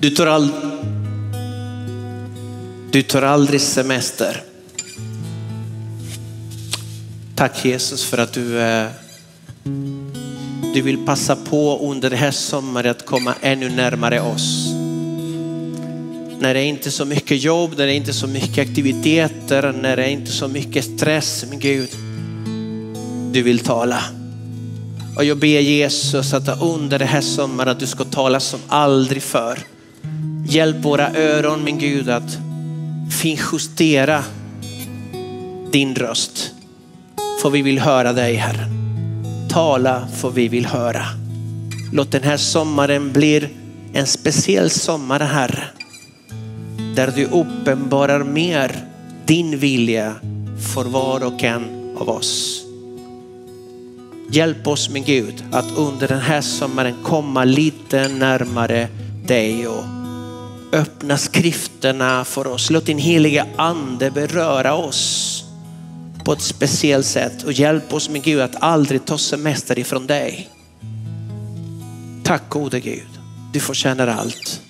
Du tar, all... du tar aldrig semester. Tack Jesus för att du, eh, du vill passa på under det här sommaren att komma ännu närmare oss. När det är inte så mycket jobb, när det är inte så mycket aktiviteter, när det är inte så mycket stress. Men Gud, du vill tala. Och jag ber Jesus att under det här sommaren att du ska tala som aldrig förr. Hjälp våra öron min Gud att finjustera din röst. För vi vill höra dig Herre. Tala för vi vill höra. Låt den här sommaren bli en speciell sommar Herre. Där du uppenbarar mer din vilja för var och en av oss. Hjälp oss min Gud att under den här sommaren komma lite närmare dig och öppna skrifterna för oss. Låt din heliga ande beröra oss på ett speciellt sätt och hjälp oss med Gud att aldrig ta semester ifrån dig. Tack gode Gud, du förtjänar allt.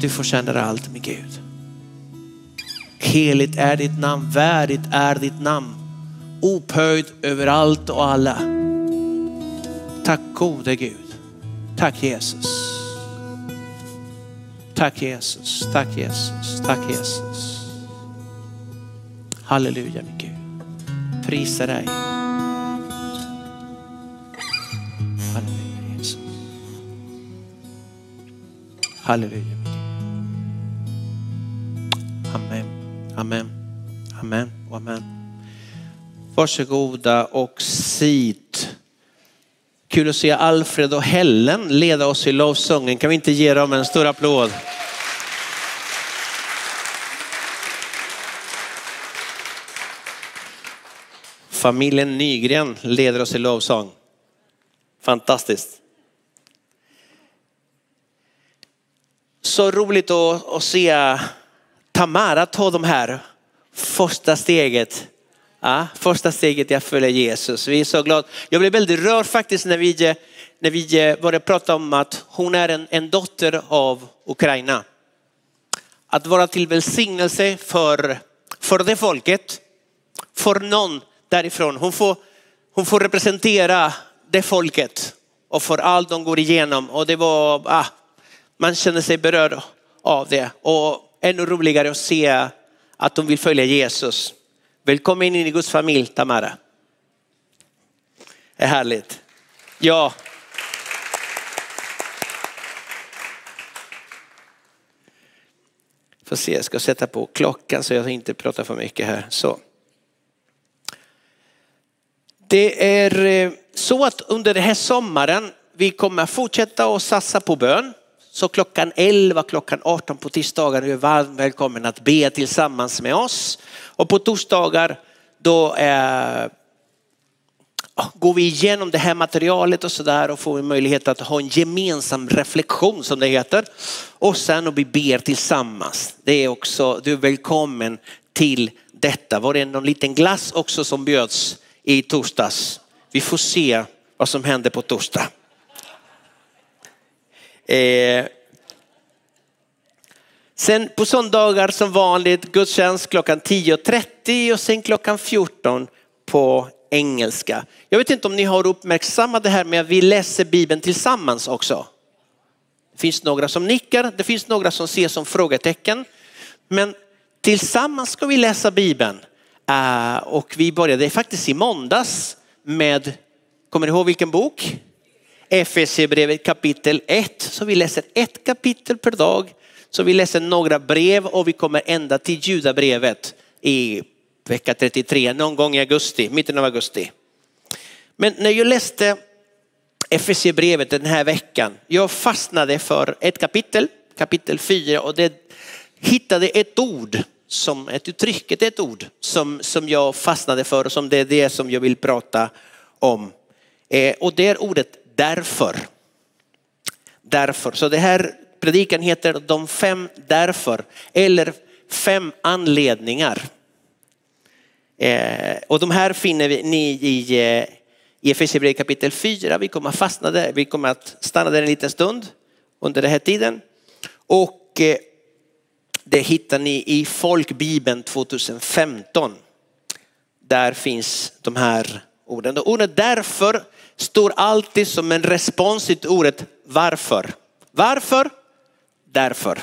Du förtjänar allt min Gud. Heligt är ditt namn, värdigt är ditt namn. Upphöjd över allt och alla. Tack gode Gud. Tack Jesus. Tack Jesus, tack Jesus, tack Jesus. Halleluja min Gud. Prisa dig. Halleluja Jesus. Halleluja min Gud. Amen, amen, amen och amen. Varsågoda och sit. Kul att se Alfred och Helen leda oss i lovsången. Kan vi inte ge dem en stor applåd? Familjen Nygren leder oss i lovsång. Fantastiskt. Så roligt att, att se Tamara ta de här första steget. Ja, första steget är att följa Jesus. Vi är så glada. Jag blev väldigt rörd faktiskt när vi, när vi eh, började prata om att hon är en, en dotter av Ukraina. Att vara till välsignelse för, för det folket, för någon därifrån. Hon får, hon får representera det folket och för allt de går igenom. Och det var, ah, man känner sig berörd av det. Och ännu roligare att se att de vill följa Jesus. Välkommen in i Guds familj Tamara. Det är härligt. Ja. Får se, jag ska sätta på klockan så jag inte pratar för mycket här. Så. Det är eh, så att under den här sommaren vi kommer fortsätta att satsa på bön. Så klockan 11, klockan 18 på tisdagar är du varmt välkommen att be tillsammans med oss. Och på torsdagar då eh, ah, går vi igenom det här materialet och sådär och får möjlighet att ha en gemensam reflektion som det heter. Och sen och vi ber tillsammans. Det är också, du är välkommen till detta. Var det någon liten glass också som bjöds i torsdags. Vi får se vad som händer på torsdag. Eh. Sen på söndagar som vanligt gudstjänst klockan 10.30 och sen klockan 14 på engelska. Jag vet inte om ni har uppmärksammat det här med att vi läser Bibeln tillsammans också. Det finns några som nickar, det finns några som ser som frågetecken. Men tillsammans ska vi läsa Bibeln. Eh, och vi började faktiskt i måndags med, kommer ni ihåg vilken bok? Efesierbrevet kapitel 1. Så vi läser ett kapitel per dag. Så vi läser några brev och vi kommer ända till judabrevet i vecka 33, någon gång i augusti, mitten av augusti. Men när jag läste Efesierbrevet den här veckan, jag fastnade för ett kapitel, kapitel 4 och det hittade ett ord som ett uttryck, ett ord som, som jag fastnade för och som det är det som jag vill prata om. Eh, och det är ordet därför. Därför. Så det här predikan heter de fem därför eller fem anledningar. Eh, och de här finner ni i, eh, i Efesierbrevet kapitel 4. Vi kommer att fastna där, vi kommer att stanna där en liten stund under den här tiden. Och eh, det hittar ni i Folkbibeln 2015. Där finns de här orden. Och ordet därför står alltid som en respons till ordet varför. Varför? Därför.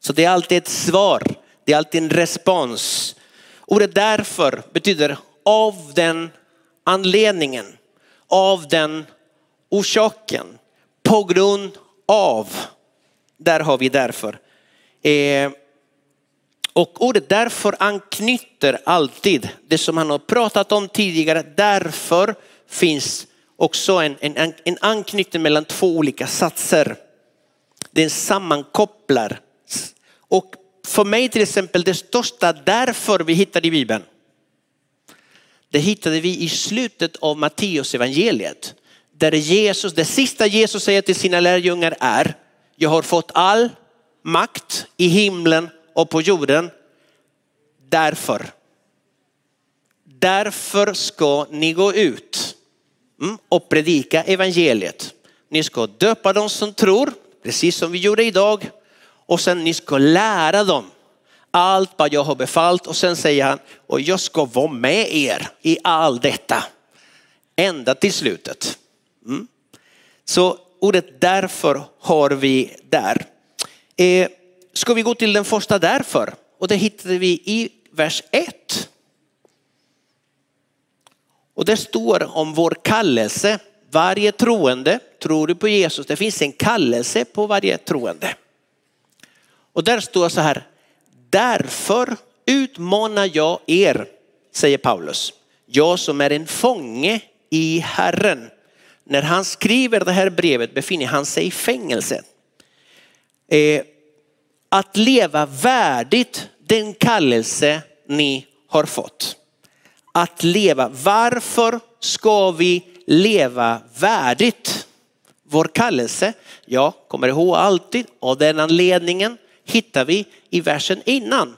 Så det är alltid ett svar. Det är alltid en respons. Ordet därför betyder av den anledningen, av den orsaken, på grund av. Där har vi därför. Eh, och ordet därför anknyter alltid det som han har pratat om tidigare. Därför finns också en, en, en anknytning mellan två olika satser. Den sammankopplar. Och för mig till exempel det största därför vi hittar i Bibeln. Det hittade vi i slutet av Matteus evangeliet. Där Jesus, det sista Jesus säger till sina lärjungar är, jag har fått all makt i himlen och på jorden. Därför. Därför ska ni gå ut mm, och predika evangeliet. Ni ska döpa dem som tror, precis som vi gjorde idag. Och sen ni ska lära dem allt vad jag har befallt. Och sen säger han, och jag ska vara med er i all detta. Ända till slutet. Mm. Så ordet därför har vi där. Eh, ska vi gå till den första därför? Och det hittade vi i vers 1. Och det står om vår kallelse. Varje troende, tror du på Jesus, det finns en kallelse på varje troende. Och där står så här, därför utmanar jag er, säger Paulus. Jag som är en fånge i Herren. När han skriver det här brevet befinner han sig i fängelse. Eh, att leva värdigt den kallelse ni har fått. Att leva, varför ska vi leva värdigt vår kallelse? Jag kommer ihåg alltid av den anledningen hittar vi i versen innan.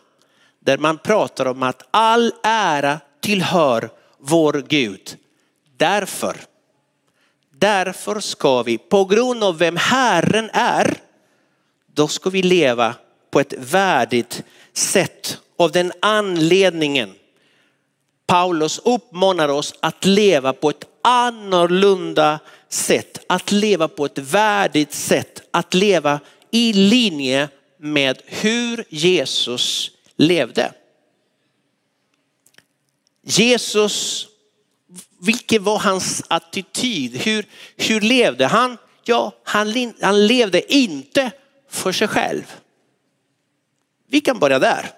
Där man pratar om att all ära tillhör vår Gud. Därför, därför ska vi på grund av vem Herren är, då ska vi leva på ett värdigt sätt. Av den anledningen Paulus uppmanar oss att leva på ett annorlunda sätt, att leva på ett värdigt sätt, att leva i linje med hur Jesus levde. Jesus, vilken var hans attityd? Hur, hur levde han? Ja, han, han levde inte för sig själv. Vi kan börja där.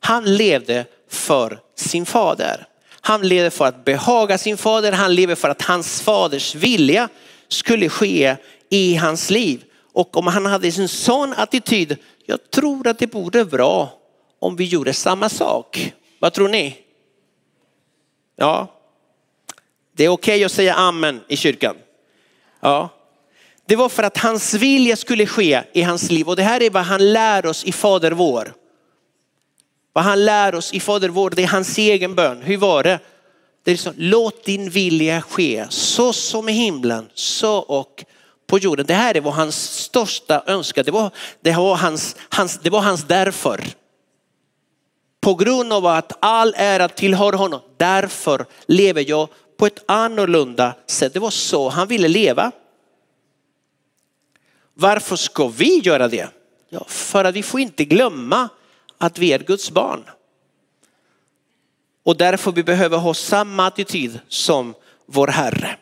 Han levde för sin fader. Han lever för att behaga sin fader. Han lever för att hans faders vilja skulle ske i hans liv. Och om han hade en sån attityd, jag tror att det vore bra om vi gjorde samma sak. Vad tror ni? Ja, det är okej okay att säga amen i kyrkan. Ja, det var för att hans vilja skulle ske i hans liv och det här är vad han lär oss i Fader vår. Vad han lär oss i Fader vår, det är hans egen bön. Hur var det? Det är så, låt din vilja ske så som i himlen, så och på jorden. Det här var hans största önskan. Det var, det var, hans, hans, det var hans därför. På grund av att all ära tillhör honom, därför lever jag på ett annorlunda sätt. Det var så han ville leva. Varför ska vi göra det? Ja, för att vi får inte glömma att vi är Guds barn. Och därför vi behöver ha samma attityd som vår Herre.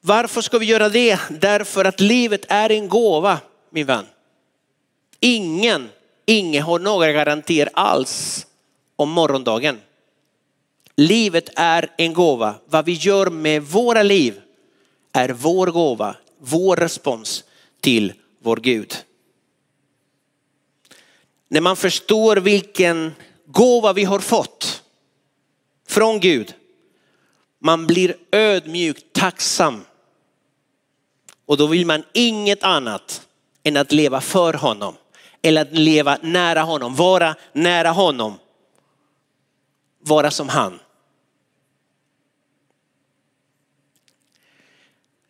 Varför ska vi göra det? Därför att livet är en gåva, min vän. Ingen, ingen har några garantier alls om morgondagen. Livet är en gåva. Vad vi gör med våra liv är vår gåva, vår respons till vår Gud. När man förstår vilken gåva vi har fått från Gud, man blir ödmjukt tacksam. Och då vill man inget annat än att leva för honom. Eller att leva nära honom, vara nära honom. Vara som han.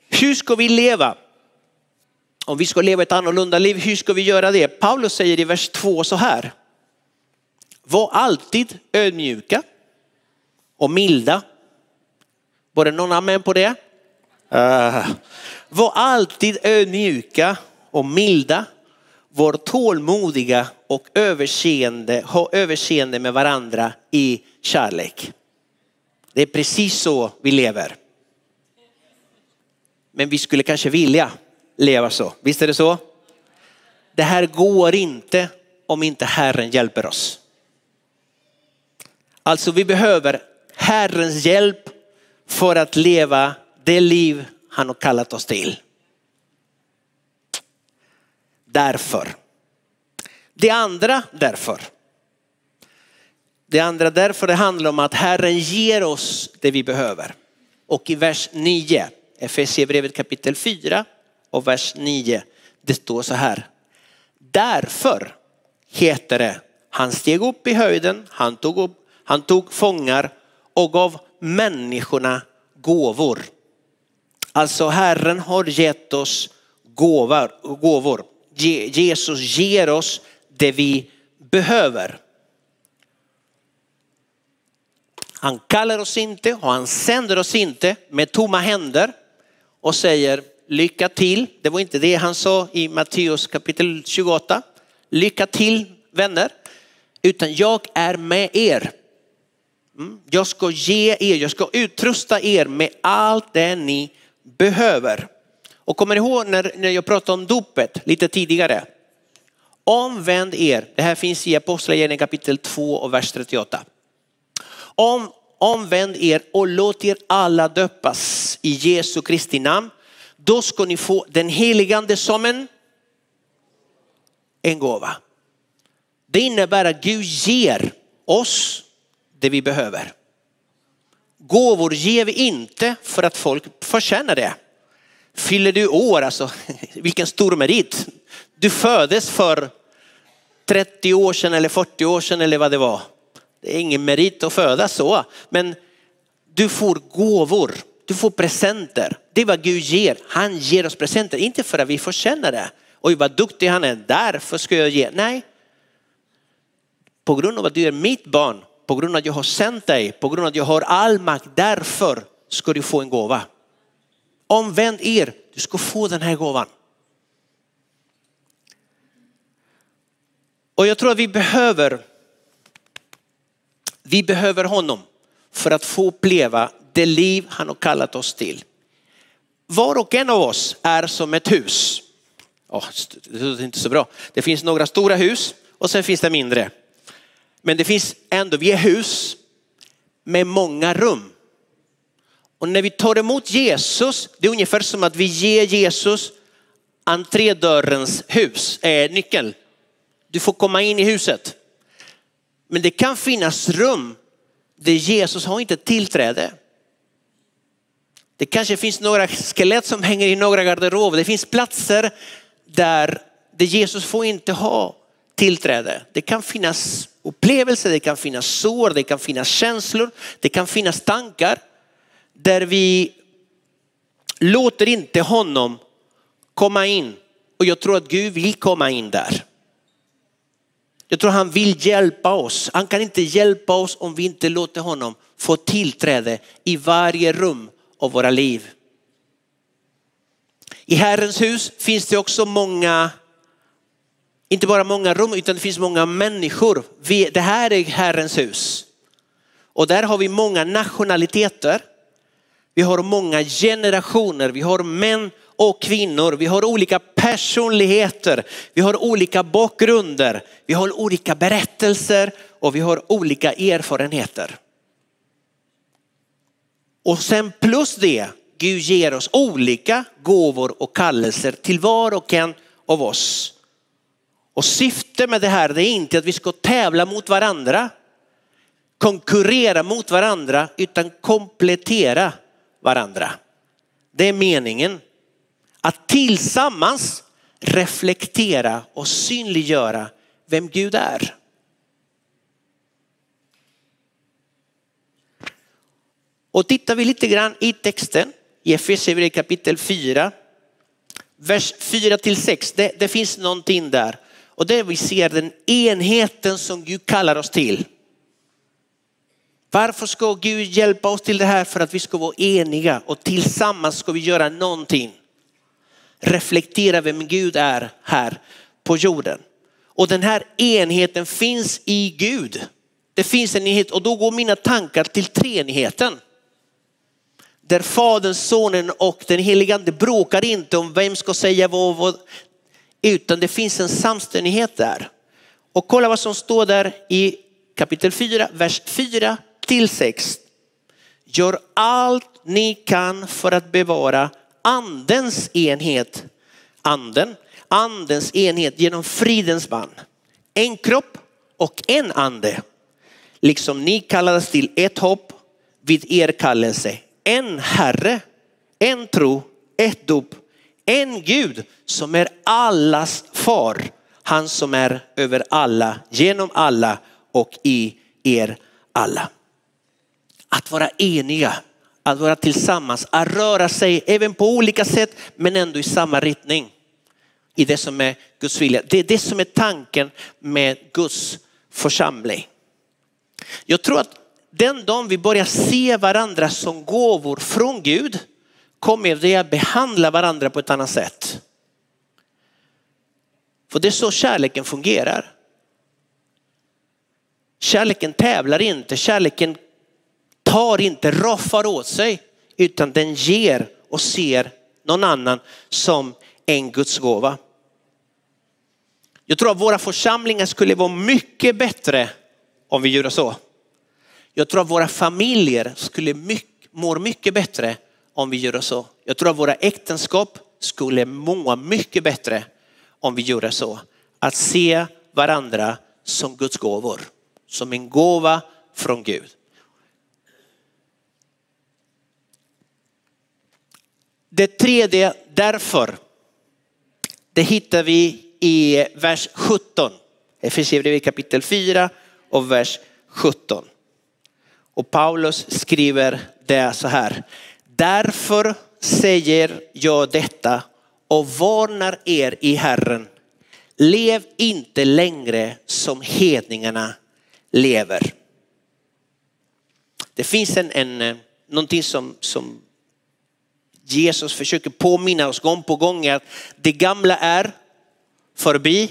Hur ska vi leva? Om vi ska leva ett annorlunda liv, hur ska vi göra det? Paulus säger i vers 2 så här. Var alltid ödmjuka och milda. Var det någon amen på det? Uh. Var alltid ödmjuka och milda. Var tålmodiga och överseende, ha överseende med varandra i kärlek. Det är precis så vi lever. Men vi skulle kanske vilja leva så. Visst är det så? Det här går inte om inte Herren hjälper oss. Alltså vi behöver Herrens hjälp för att leva det liv han har kallat oss till. Därför. Det andra därför. Det andra därför det handlar om att Herren ger oss det vi behöver. Och i vers 9, Efesierbrevet kapitel 4 och vers 9, det står så här. Därför heter det, han steg upp i höjden, han tog, upp, han tog fångar och gav människorna gåvor. Alltså Herren har gett oss gåvor. gåvor. Jesus ger oss det vi behöver. Han kallar oss inte och han sänder oss inte med tomma händer och säger lycka till. Det var inte det han sa i Matteus kapitel 28. Lycka till vänner. Utan jag är med er. Mm. Jag ska ge er, jag ska utrusta er med allt det ni behöver. Och kommer ni ihåg när, när jag pratade om dopet lite tidigare? Omvänd er, det här finns i Apostlagärningarna kapitel 2 och vers 38. Om, omvänd er och låt er alla döpas i Jesu Kristi namn. Då ska ni få den heligande som en, en gåva. Det innebär att Gud ger oss det vi behöver. Gåvor ger vi inte för att folk förtjänar det. Fyller du år, alltså vilken stor merit. Du föddes för 30 år sedan eller 40 år sedan eller vad det var. Det är ingen merit att födas så, men du får gåvor, du får presenter. Det är vad Gud ger. Han ger oss presenter, inte för att vi förtjänar det. Oj vad duktig han är, därför ska jag ge. Nej, på grund av att du är mitt barn på grund av att jag har sänt dig, på grund av att jag har all makt, därför ska du få en gåva. Omvänd er, du ska få den här gåvan. Och jag tror att vi behöver, vi behöver honom för att få uppleva det liv han har kallat oss till. Var och en av oss är som ett hus. Oh, det låter inte så bra. Det finns några stora hus och sen finns det mindre. Men det finns ändå, vi är hus med många rum. Och när vi tar emot Jesus, det är ungefär som att vi ger Jesus entrédörrens hus, eh, nyckel. Du får komma in i huset. Men det kan finnas rum där Jesus har inte tillträde. Det kanske finns några skelett som hänger i några garderober. Det finns platser där, där Jesus får inte ha tillträde. Det kan finnas upplevelser, det kan finnas sår, det kan finnas känslor, det kan finnas tankar där vi låter inte honom komma in. Och jag tror att Gud vill komma in där. Jag tror han vill hjälpa oss. Han kan inte hjälpa oss om vi inte låter honom få tillträde i varje rum av våra liv. I Herrens hus finns det också många inte bara många rum utan det finns många människor. Det här är Herrens hus. Och där har vi många nationaliteter. Vi har många generationer, vi har män och kvinnor, vi har olika personligheter, vi har olika bakgrunder, vi har olika berättelser och vi har olika erfarenheter. Och sen plus det, Gud ger oss olika gåvor och kallelser till var och en av oss. Och syftet med det här det är inte att vi ska tävla mot varandra, konkurrera mot varandra, utan komplettera varandra. Det är meningen. Att tillsammans reflektera och synliggöra vem Gud är. Och tittar vi lite grann i texten i Efesierbrevet kapitel 4 vers 4 till 6, det, det finns någonting där. Och det vi ser den enheten som Gud kallar oss till. Varför ska Gud hjälpa oss till det här? För att vi ska vara eniga och tillsammans ska vi göra någonting. Reflektera vem Gud är här på jorden. Och den här enheten finns i Gud. Det finns en enhet och då går mina tankar till treenigheten. Där Fadern, Sonen och den helige Ande bråkar inte om vem ska säga vad, vad, utan det finns en samstämmighet där. Och kolla vad som står där i kapitel 4, vers 4 till 6. Gör allt ni kan för att bevara andens enhet. Anden, andens enhet genom fridens band. En kropp och en ande. Liksom ni kallades till ett hopp vid er kallelse. En Herre, en tro, ett dop, en Gud som är allas far. Han som är över alla, genom alla och i er alla. Att vara eniga, att vara tillsammans, att röra sig även på olika sätt men ändå i samma riktning. I det som är Guds vilja. Det är det som är tanken med Guds församling. Jag tror att den dagen vi börjar se varandra som gåvor från Gud kommer vi att behandla varandra på ett annat sätt. För det är så kärleken fungerar. Kärleken tävlar inte, kärleken tar inte, roffar åt sig, utan den ger och ser någon annan som en Guds gåva. Jag tror att våra församlingar skulle vara mycket bättre om vi gjorde så. Jag tror att våra familjer skulle mycket, må mycket bättre om vi gör så. Jag tror att våra äktenskap skulle må mycket bättre om vi gjorde så. Att se varandra som Guds gåvor, som en gåva från Gud. Det tredje därför, det hittar vi i vers 17. Efesierbrevet kapitel 4 och vers 17. Och Paulus skriver det så här. Därför säger jag detta och varnar er i Herren. Lev inte längre som hedningarna lever. Det finns en, en, eh, någonting som, som Jesus försöker påminna oss gång på gång att det gamla är förbi,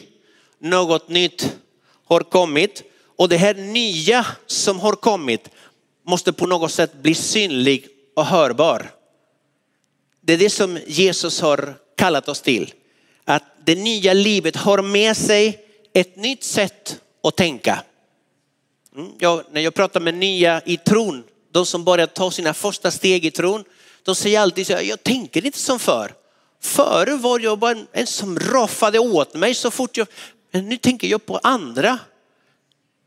något nytt har kommit och det här nya som har kommit måste på något sätt bli synlig och hörbar. Det är det som Jesus har kallat oss till. Att det nya livet har med sig ett nytt sätt att tänka. Mm, jag, när jag pratar med nya i tron, de som börjar ta sina första steg i tron, de säger alltid så här, jag tänker inte som förr. Före var jag bara en, en som roffade åt mig så fort jag, men nu tänker jag på andra.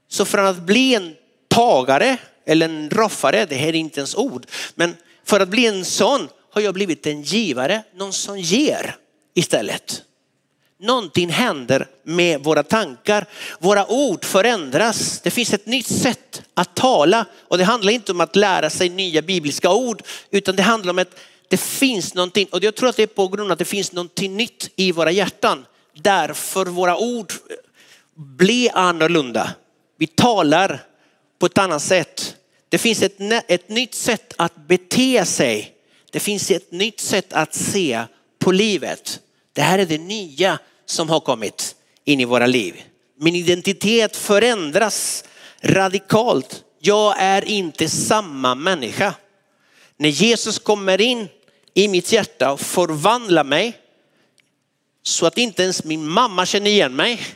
Så från att bli en tagare eller en roffare, det här är inte ens ord, men för att bli en sån har jag blivit en givare, någon som ger istället. Någonting händer med våra tankar. Våra ord förändras. Det finns ett nytt sätt att tala och det handlar inte om att lära sig nya bibliska ord utan det handlar om att det finns någonting och jag tror att det är på grund av att det finns någonting nytt i våra hjärtan. Därför våra ord blir annorlunda. Vi talar på ett annat sätt. Det finns ett, ett nytt sätt att bete sig. Det finns ett nytt sätt att se på livet. Det här är det nya som har kommit in i våra liv. Min identitet förändras radikalt. Jag är inte samma människa. När Jesus kommer in i mitt hjärta och förvandlar mig så att inte ens min mamma känner igen mig.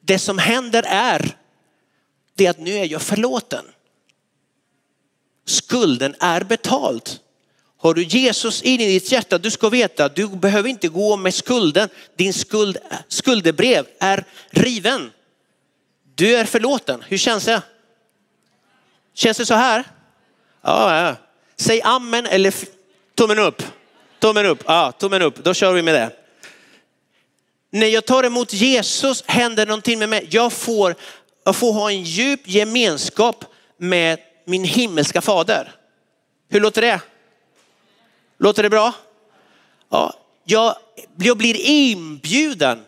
Det som händer är det att nu är jag förlåten. Skulden är betald. Har du Jesus in i ditt hjärta, du ska veta att du behöver inte gå med skulden. Din skuld, skuldebrev är riven. Du är förlåten. Hur känns det? Känns det så här? Ja, ja. Säg amen eller tummen upp. Tummen upp, ja, tummen upp. Då kör vi med det. När jag tar emot Jesus händer någonting med mig. Jag får, jag får ha en djup gemenskap med min himmelska fader. Hur låter det? Låter det bra? Ja, jag, jag blir inbjuden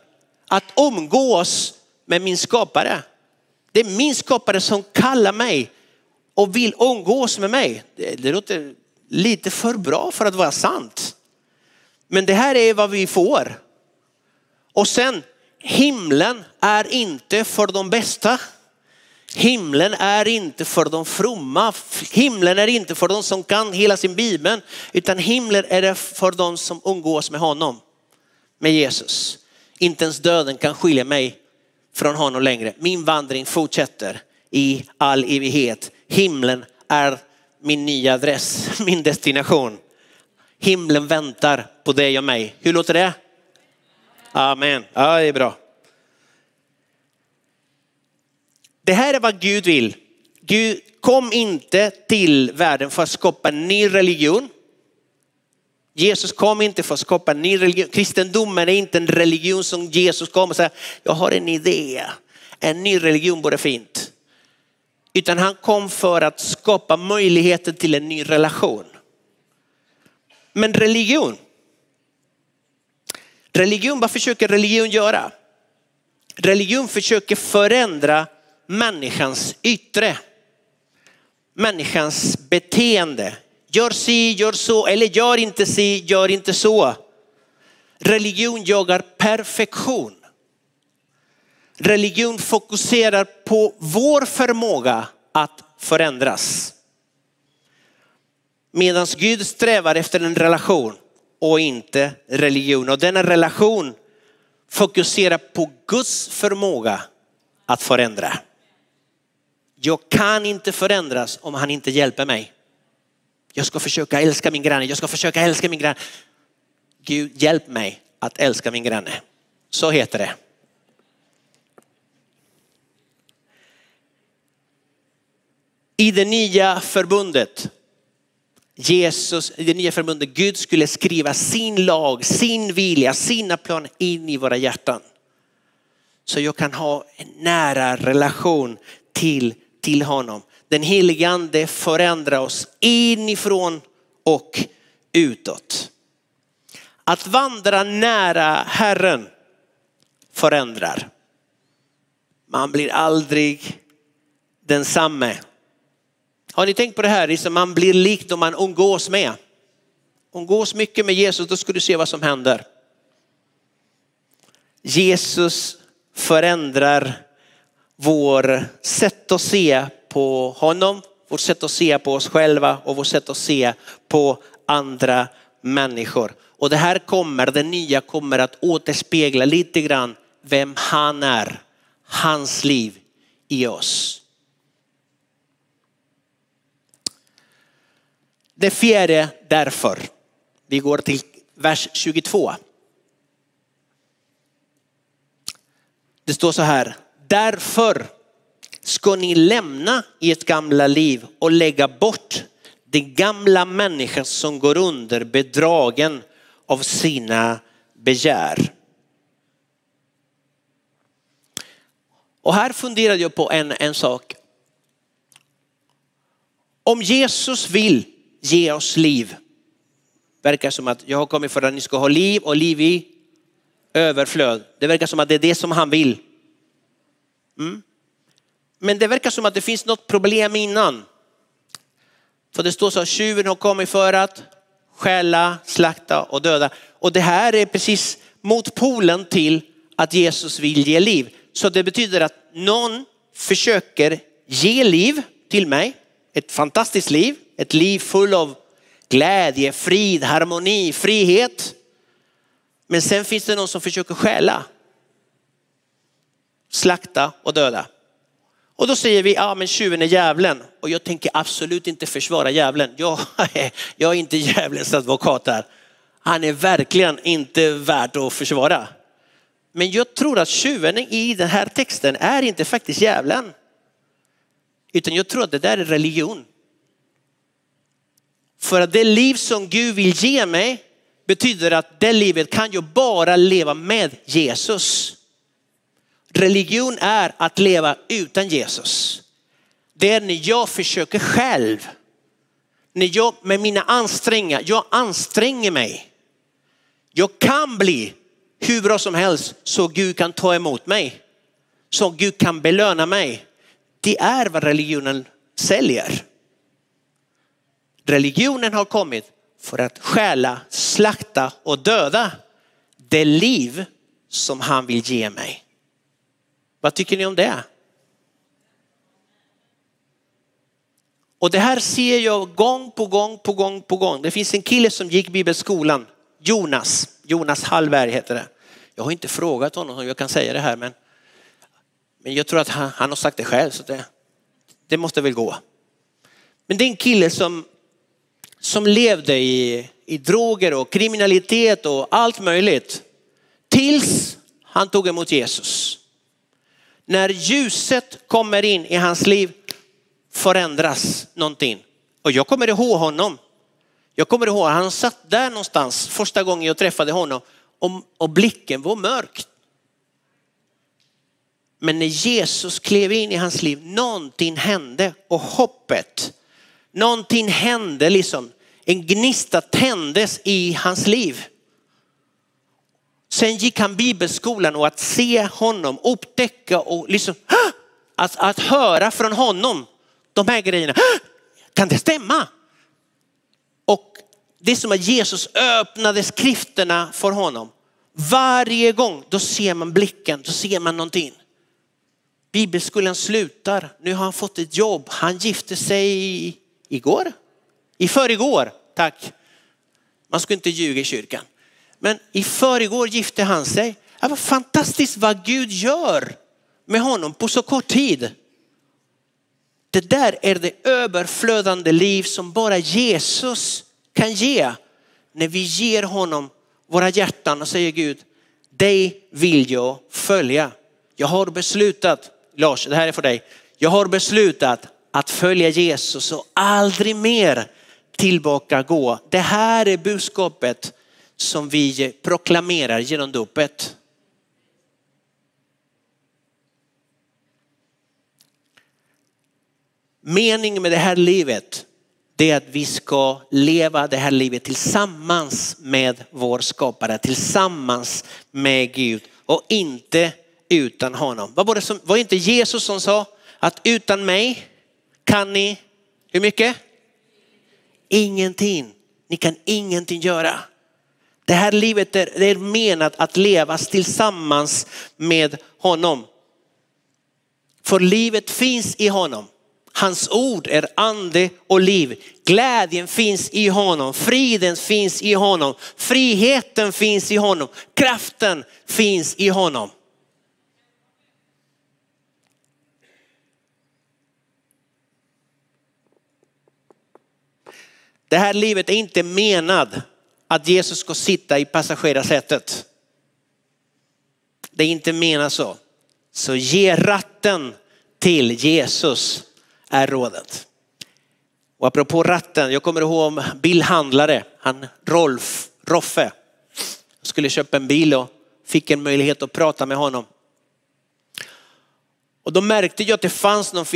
att umgås med min skapare. Det är min skapare som kallar mig och vill umgås med mig. Det, det låter lite för bra för att vara sant. Men det här är vad vi får. Och sen, himlen är inte för de bästa. Himlen är inte för de fromma. Himlen är inte för de som kan hela sin bibel, utan himlen är det för de som umgås med honom, med Jesus. Inte ens döden kan skilja mig från honom längre. Min vandring fortsätter i all evighet. Himlen är min nya adress, min destination. Himlen väntar på dig och mig. Hur låter det? Amen. Ja, det är bra. Det här är vad Gud vill. Gud kom inte till världen för att skapa en ny religion. Jesus kom inte för att skapa en ny religion. Kristendomen är inte en religion som Jesus kom och sa, jag har en idé. En ny religion vore fint. Utan han kom för att skapa möjligheter till en ny relation. Men religion, religion, vad försöker religion göra? Religion försöker förändra människans yttre. Människans beteende. Gör si, gör så eller gör inte si, gör inte så. Religion jagar perfektion. Religion fokuserar på vår förmåga att förändras. Medan Gud strävar efter en relation och inte religion. Och denna relation fokuserar på Guds förmåga att förändra. Jag kan inte förändras om han inte hjälper mig. Jag ska försöka älska min granne, jag ska försöka älska min granne. Gud hjälp mig att älska min granne. Så heter det. I det nya förbundet, Jesus, i det nya förbundet, Gud skulle skriva sin lag, sin vilja, sina planer in i våra hjärtan. Så jag kan ha en nära relation till till honom. Den helige ande förändrar oss inifrån och utåt. Att vandra nära Herren förändrar. Man blir aldrig densamme. Har ni tänkt på det här? Liksom man blir lik då man umgås med. Umgås mycket med Jesus, då ska du se vad som händer. Jesus förändrar vår sätt att se på honom, vårt sätt att se på oss själva och vårt sätt att se på andra människor. Och det här kommer, det nya kommer att återspegla lite grann vem han är, hans liv i oss. Det fjärde därför. Vi går till vers 22. Det står så här, Därför ska ni lämna ert gamla liv och lägga bort den gamla människan som går under bedragen av sina begär. Och här funderade jag på en, en sak. Om Jesus vill ge oss liv, verkar som att jag har kommit för att ni ska ha liv och liv i överflöd. Det verkar som att det är det som han vill. Mm. Men det verkar som att det finns något problem innan. För det står så att tjuven har kommit för att stjäla, slakta och döda. Och det här är precis motpolen till att Jesus vill ge liv. Så det betyder att någon försöker ge liv till mig. Ett fantastiskt liv, ett liv full av glädje, frid, harmoni, frihet. Men sen finns det någon som försöker stjäla slakta och döda. Och då säger vi, ja men tjuven är djävulen. Och jag tänker absolut inte försvara djävulen. Jag, jag är inte djävulens advokat här. Han är verkligen inte värd att försvara. Men jag tror att tjuven i den här texten är inte faktiskt djävulen. Utan jag tror att det där är religion. För att det liv som Gud vill ge mig betyder att det livet kan jag bara leva med Jesus. Religion är att leva utan Jesus. Det är när jag försöker själv. När jag med mina ansträngningar, jag anstränger mig. Jag kan bli hur bra som helst så Gud kan ta emot mig. Så Gud kan belöna mig. Det är vad religionen säljer. Religionen har kommit för att stjäla, slakta och döda det liv som han vill ge mig. Vad tycker ni om det? Och det här ser jag gång på gång på gång på gång. Det finns en kille som gick bibelskolan, Jonas, Jonas Hallberg heter det. Jag har inte frågat honom om jag kan säga det här men, men jag tror att han, han har sagt det själv så det, det måste väl gå. Men det är en kille som, som levde i, i droger och kriminalitet och allt möjligt. Tills han tog emot Jesus. När ljuset kommer in i hans liv förändras någonting. Och jag kommer ihåg honom. Jag kommer ihåg, han satt där någonstans första gången jag träffade honom och, och blicken var mörk. Men när Jesus klev in i hans liv, någonting hände och hoppet, någonting hände liksom. En gnista tändes i hans liv. Sen gick han bibelskolan och att se honom, upptäcka och liksom, att, att höra från honom de här grejerna. Kan det stämma? Och det är som att Jesus öppnade skrifterna för honom. Varje gång då ser man blicken, då ser man någonting. Bibelskolan slutar, nu har han fått ett jobb, han gifte sig igår, i förrgår, tack. Man ska inte ljuga i kyrkan. Men i förrgår gifte han sig. Det var fantastiskt vad Gud gör med honom på så kort tid. Det där är det överflödande liv som bara Jesus kan ge. När vi ger honom våra hjärtan och säger Gud, dig vill jag följa. Jag har beslutat, Lars, det här är för dig. Jag har beslutat att följa Jesus och aldrig mer tillbaka gå. Det här är budskapet som vi proklamerar genom dopet. Meningen med det här livet det är att vi ska leva det här livet tillsammans med vår skapare, tillsammans med Gud och inte utan honom. Vad var det som, var inte Jesus som sa att utan mig kan ni, hur mycket? Ingenting. Ni kan ingenting göra. Det här livet är, är menat att levas tillsammans med honom. För livet finns i honom. Hans ord är ande och liv. Glädjen finns i honom, friden finns i honom, friheten finns i honom, kraften finns i honom. Det här livet är inte menat att Jesus ska sitta i passagerarsätet. Det är inte menat så. Så ge ratten till Jesus är rådet. Och apropå ratten, jag kommer ihåg om bilhandlare, han Rolf, Roffe. Jag skulle köpa en bil och fick en möjlighet att prata med honom. Och då märkte jag att det fanns någon,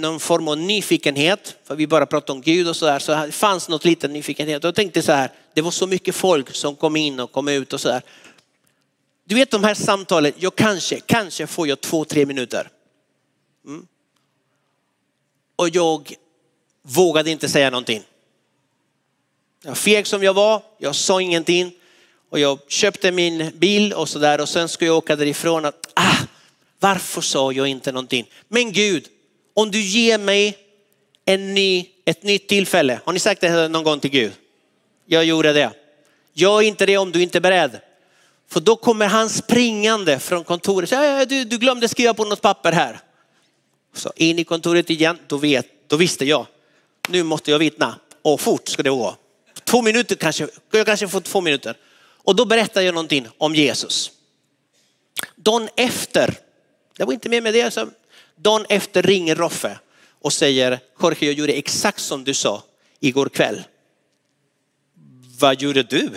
någon form av nyfikenhet, för vi bara pratade om Gud och sådär, så det fanns något liten nyfikenhet. Och jag tänkte så här, det var så mycket folk som kom in och kom ut och så där. Du vet de här samtalen, jag kanske, kanske får jag två, tre minuter. Mm. Och jag vågade inte säga någonting. Jag feg som jag var, jag sa ingenting och jag köpte min bil och så där och sen ska jag åka därifrån. Att, ah, varför sa jag inte någonting? Men Gud, om du ger mig en ny, ett nytt tillfälle. Har ni sagt det någon gång till Gud? Jag gjorde det. Gör inte det om du inte är beredd. För då kommer han springande från kontoret. Ja, du, du glömde skriva på något papper här. Så in i kontoret igen, då, vet, då visste jag. Nu måste jag vittna. Och fort ska det gå. Två minuter kanske, jag kanske får två minuter. Och då berättar jag någonting om Jesus. Dagen efter det var inte mer med det. Så dagen efter ringer Roffe och säger, Jorge jag gjorde exakt som du sa igår kväll. Vad gjorde du?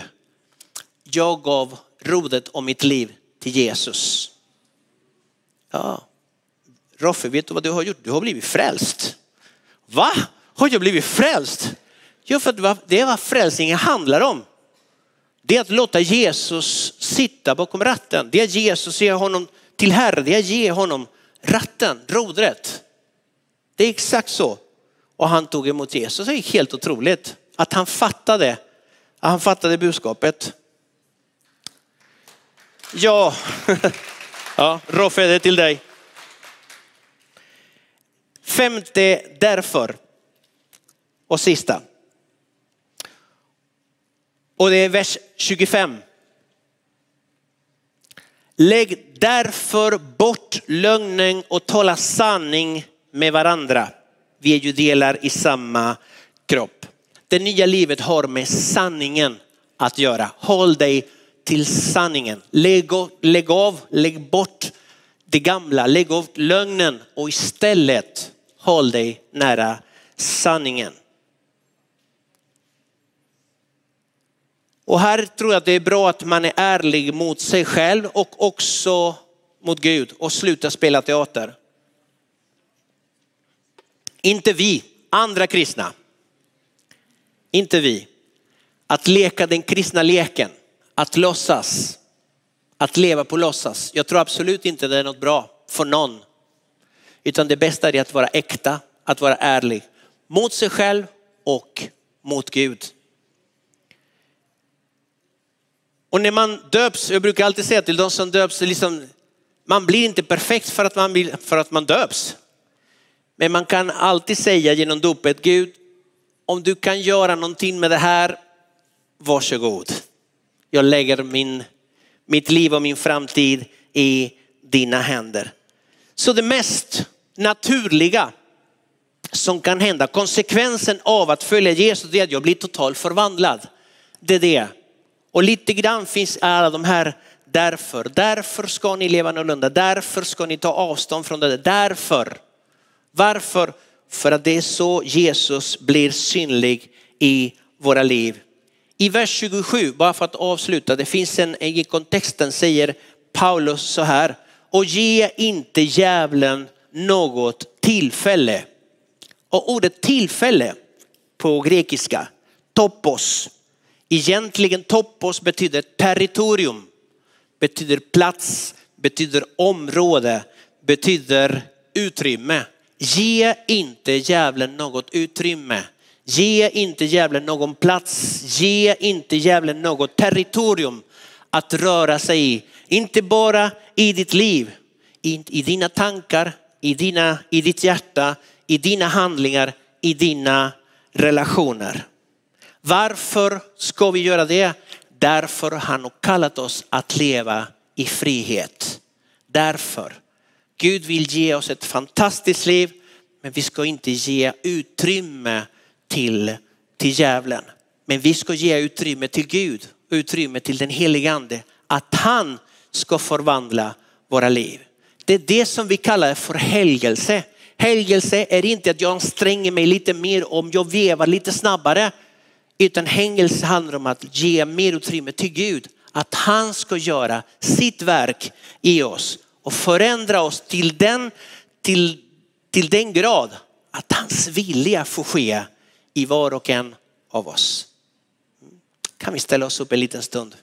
Jag gav rodet om mitt liv till Jesus. Ja, Roffe, vet du vad du har gjort? Du har blivit frälst. Va? Har jag blivit frälst? Ja, för att det är vad frälsningen handlar om. Det är att låta Jesus sitta bakom ratten. Det är Jesus ger honom till Herre. Det är att ge honom ratten, rodret. Det är exakt så. Och han tog emot Jesus. Det är helt otroligt att han fattade, att han fattade budskapet. Ja, ja Roffe det är till dig. Femte därför och sista. Och det är vers 25. Lägg därför bort lögnen och tala sanning med varandra. Vi är ju delar i samma kropp. Det nya livet har med sanningen att göra. Håll dig till sanningen. Lägg, lägg av, lägg bort det gamla, lägg av lögnen och istället håll dig nära sanningen. Och här tror jag att det är bra att man är ärlig mot sig själv och också mot Gud och sluta spela teater. Inte vi, andra kristna. Inte vi. Att leka den kristna leken, att låtsas, att leva på låtsas. Jag tror absolut inte det är något bra för någon. Utan det bästa är att vara äkta, att vara ärlig mot sig själv och mot Gud. Och när man döps, jag brukar alltid säga till de som döps, liksom, man blir inte perfekt för att man, vill, för att man döps. Men man kan alltid säga genom dopet, Gud, om du kan göra någonting med det här, varsågod. Jag lägger min, mitt liv och min framtid i dina händer. Så det mest naturliga som kan hända, konsekvensen av att följa Jesus, det är att jag blir totalt förvandlad. Det är det. Och lite grann finns alla de här därför. Därför ska ni leva annorlunda. Därför ska ni ta avstånd från det. Därför. Varför? För att det är så Jesus blir synlig i våra liv. I vers 27, bara för att avsluta, det finns en, i kontexten säger Paulus så här, och ge inte djävulen något tillfälle. Och ordet tillfälle på grekiska, topos, Egentligen topos betyder territorium, betyder plats, betyder område, betyder utrymme. Ge inte djävulen något utrymme. Ge inte djävulen någon plats. Ge inte djävulen något territorium att röra sig i. Inte bara i ditt liv, i, dina tankar, i, dina, i ditt hjärta, i dina handlingar, i dina relationer. Varför ska vi göra det? Därför han har kallat oss att leva i frihet. Därför. Gud vill ge oss ett fantastiskt liv, men vi ska inte ge utrymme till, till djävulen. Men vi ska ge utrymme till Gud, utrymme till den helige ande. Att han ska förvandla våra liv. Det är det som vi kallar för helgelse. Helgelse är inte att jag anstränger mig lite mer om jag vevar lite snabbare. Utan hängelse handlar om att ge mer utrymme till Gud. Att han ska göra sitt verk i oss och förändra oss till den, till, till den grad att hans vilja får ske i var och en av oss. Kan vi ställa oss upp en liten stund?